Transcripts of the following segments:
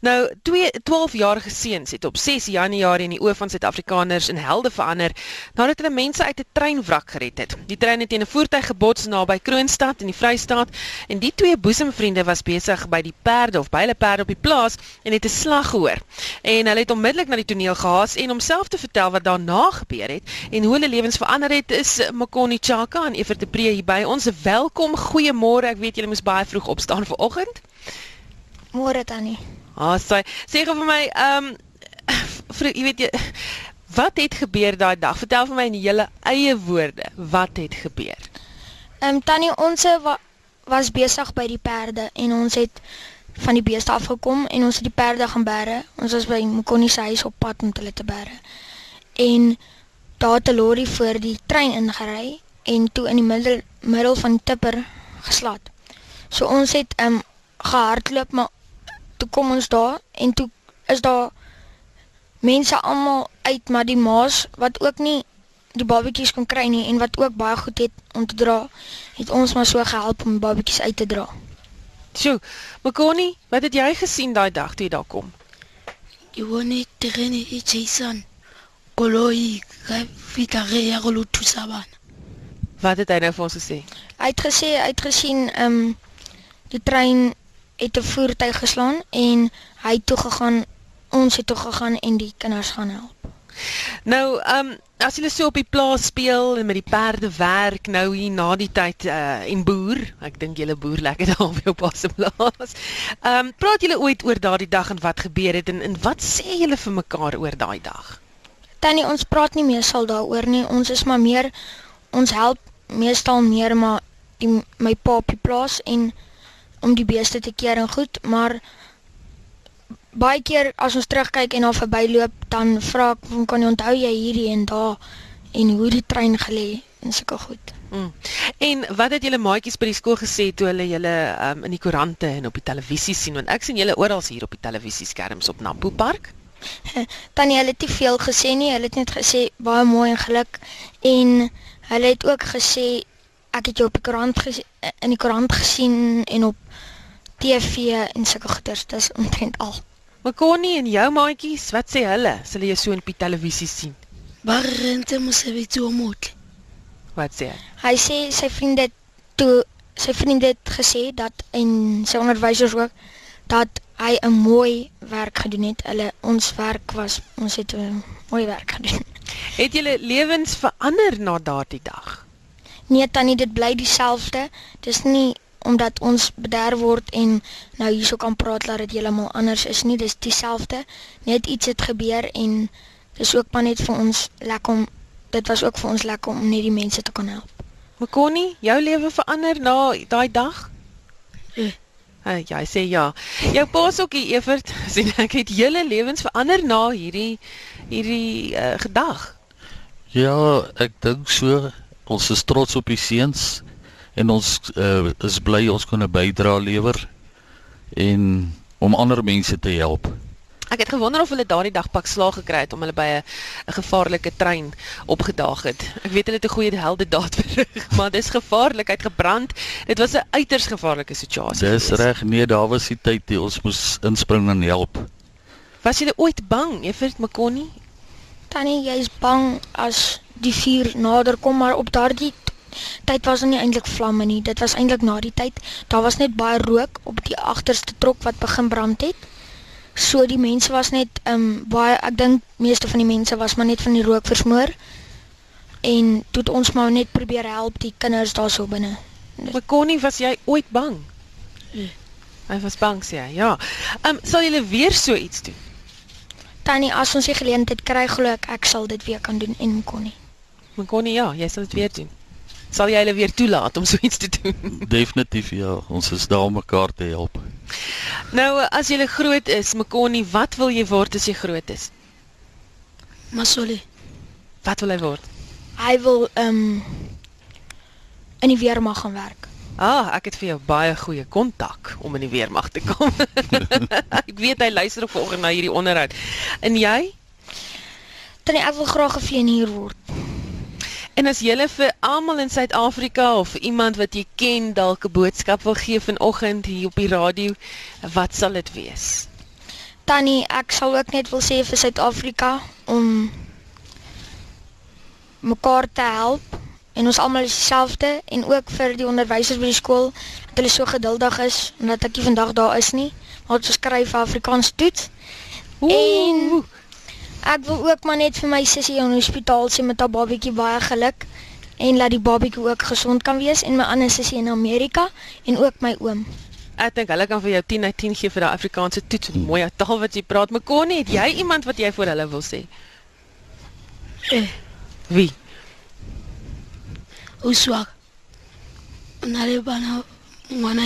Nou, twee 12-jarige seuns het op 6 Januarie in die oë van Suid-Afrikaners in helde verander nadat hulle mense uit 'n treinwrak gered het. Die trein het teen 'n voertuig gebots naby Kroonstad in die Vrystaat en die twee boesemvriende was besig by die perde of by hulle perde op die plaas en het 'n slag gehoor. En hulle het onmiddellik na die toneel gehaas en homself te vertel wat daarna gebeur het en hoe hulle lewens verander het. Is Makoni Chaka en Evert de Pre hier by ons. Welkom. Goeiemôre. Ek weet julle moes baie vroeg opstaan vanoggend. Môre tannie. Ah, sy sê vir my, ehm um, jy weet jy wat het gebeur daai dag? Vertel vir my in julle eie woorde, wat het gebeur? Ehm um, tannie ons wa was besig by die perde en ons het van die beeste afgekom en ons het die perde gaan bære. Ons was by Mokoni se huis op pad om hulle te bære. En daar het 'n lorry voor die trein ingery en toe in die middel middel van tipper geslaan. So ons het ehm um, gehardloop maar toe kom ons daar en toe is daar mense almal uit maar die maas wat ook nie die babatjies kon kry nie en wat ook baie goed het om te dra het ons maar so gehelp om babatjies uit te dra. Sjoe, Makoni, wat het jy gesien daai dag toe jy daar kom? Jy wou net terrein e Jason. Koloi, ga fita re ya go lo thusa bana. Wat het hy nou vir ons gesê? Hy het gesê hy het gesien ehm um, die trein het 'n voertuig geslaan en hy het toe gegaan ons het toe gegaan en die kinders gaan help. Nou, ehm um, as julle so op die plaas speel en met die perde werk nou hier na die tyd uh en boer, ek dink julle boer lekker daar op jou pas se plaas. Ehm um, praat julle ooit oor daardie dag en wat gebeur het en en wat sê julle vir mekaar oor daai dag? Tannie, ons praat nie meer sal daaroor nie. Ons is maar meer ons help meestal meer maar die my pa op die plaas en om die beeste te keer en goed, maar baie keer as ons terugkyk en daar verbyloop, dan vra ek, "Kan jy onthou jy hierdie en daar en hoe die trein gelê en sulke goed?" Mm. En wat het julle maatjies by die skool gesê toe hulle julle um, in die koerante en op die televisie sien want ek sien julle oral hier op die televisieskerms op Nampo Park? Tannie, hulle het nie veel gesê nie. Hulle het net gesê baie mooi en geluk en hulle het ook gesê ek het jou op die koerant in die koerant gesien en op TV en sulke goeders. Dis omtrent al. Maar Connie en jou maatjies, wat sê hulle? Sal jy so op die televisie sien? Ba rente mosebetsi o motle. Wat sê hy? Hy sê sy vriende toe sy vriende het gesê dat en sy onderwysers ook dat hy 'n mooi werk gedoen het. Hulle ons werk was ons het 'n mooi werk gedoen. Het julle lewens verander na daardie dag? Nee tannie, dit bly dieselfde. Dis nie omdat ons bederf word en nou hierso kan praat dat dit heeltemal anders is nie. Dis dieselfde. Net iets het gebeur en dis ook maar net vir ons lekker om dit was ook vir ons lekker om net die mense te kan help. Mekoni, jou lewe verander na daai dag? Uh, ja, hy sê ja. Jou pa's ook hier Evert, sien ek het julle lewens verander na hierdie hierdie uh, gedag. Ja, ek dink so. Ons is trots op die seuns en ons uh, is bly ons kon 'n bydrae lewer en om ander mense te help. Ek het gewonder of hulle daardie dag pak slaag gekry het om hulle by 'n gevaarlike trein opgedaag het. Ek weet hulle het 'n goeie helde daad verrig, maar dis gevaarlik, uit gebrand. Dit was 'n uiters gevaarlike situasie. Dis reg, nee, daar was die tyd die ons moes inspring en help. Was jy ooit bang, Evert Makoni? Tannie, jy's bang as die vuur nader kom, maar op daardie tyd was nie eintlik vlamme nie. Dit was eintlik na die tyd. Daar was net baie rook op die agterste trok wat begin brand het. So die mense was net ehm um, baie ek dink meeste van die mense was maar net van die rook versmoor. En toe het ons maar net probeer help die kinders daarso binne. Maar Connie, was jy ooit bang? Ja. Hy was bang sê hy. Ja. Ehm um, sal julle weer so iets doen? Tannie, as ons die geleentheid kry, glo ek ek sal dit weer kan doen en Connie. Connie, ja, jy sal dit weer doen. Sal jy hulle weer toelaat om so iets te doen? Definitief ja, ons is daar om mekaar te help. Nou, as jy groot is, Makoni, wat wil jy word as jy groot is? Masole. Wat wil hy word? Hy wil ehm um, in die weermag gaan werk. Ah, ek het vir jou baie goeie kontak om in die weermag te kom. ek weet hy luister vanoggend na hierdie onderhoud. En jy? Tannie, ek wil graag 'n vleenier word. En as jy vir almal in Suid-Afrika of iemand wat jy ken dalk 'n boodskap wil gee vanoggend hier op die radio, wat sal dit wees? Tannie, ek sal ook net wil sê vir Suid-Afrika om mekaar te help en ons almal is dieselfde en ook vir die onderwysers by die skool dat hulle so geduldig is omdat ek nie vandag daar is nie, maar ons skryf Afrikaans toets. En ek wil ook maar net vir my sussie in die hospitaal sê met haar babietjie baie geluk en laat die babietjie ook gesond kan wees en my ander sussie in Amerika en ook my oom. Ek dink hulle kan vir jou 10 uit 10 gee vir daai Afrikaanse toets en mooi taal wat jy praat. Mekoni, het jy iemand wat jy vir hulle wil sê? Eh, Wie? uswaka o na le bana ngwana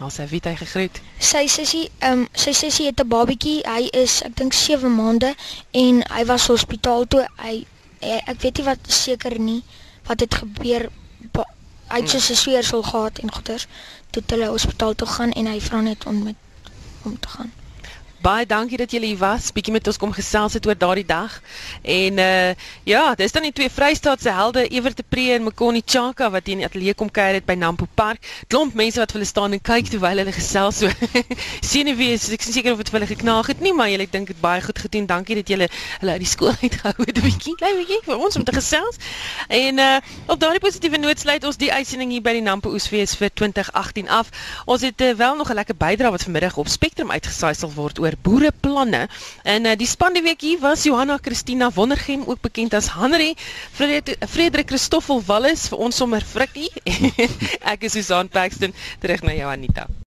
Nou sy weet hy gegroet. Sy sussie, ehm um, sy sussie het 'n babietjie. Hy is ek dink 7 maande en hy was hospitaal toe. Hy, hy ek weet nie wat seker nie wat het gebeur. Ba, hy het so 'n sweersel gehad en goeters. Toe het hulle hospitaal toe gaan en hy vra net om met om te gaan. Baie dankie dat julle hier was. Bietjie met ons kom gesels het oor daardie dag. En uh ja, dis dan die twee Vrystaatse helde, Evert de Pre en Mekoni Chaka wat hier in die ateljee kom kuier het by Nampo Park. Klomp mense wat vir hulle staan en kyk terwyl hulle gesels so. Senuwee is ek is seker of dit vir hulle geknaag het nie, maar julle dink dit baie goed gedoen. Dankie dat julle hulle uit die skool uitgehou het 'n bietjie, klein bietjie vir ons om te gesels. En uh op daardie positiewe noot sluit ons die uitsending hier by die Nampo Oesfees vir 2018 af. Ons het uh, wel nog 'n lekker bydrae wat vanmiddag op Spectrum uitgesaai sal word oor boereplanne. En uh, die span die week hier was Johanna Christina Wondergem, ook bekend as Henry, Frederik Frederik Christoffel Wallis vir ons sommer Frikkie. Ek is Susan Paxton terug na jou Anita.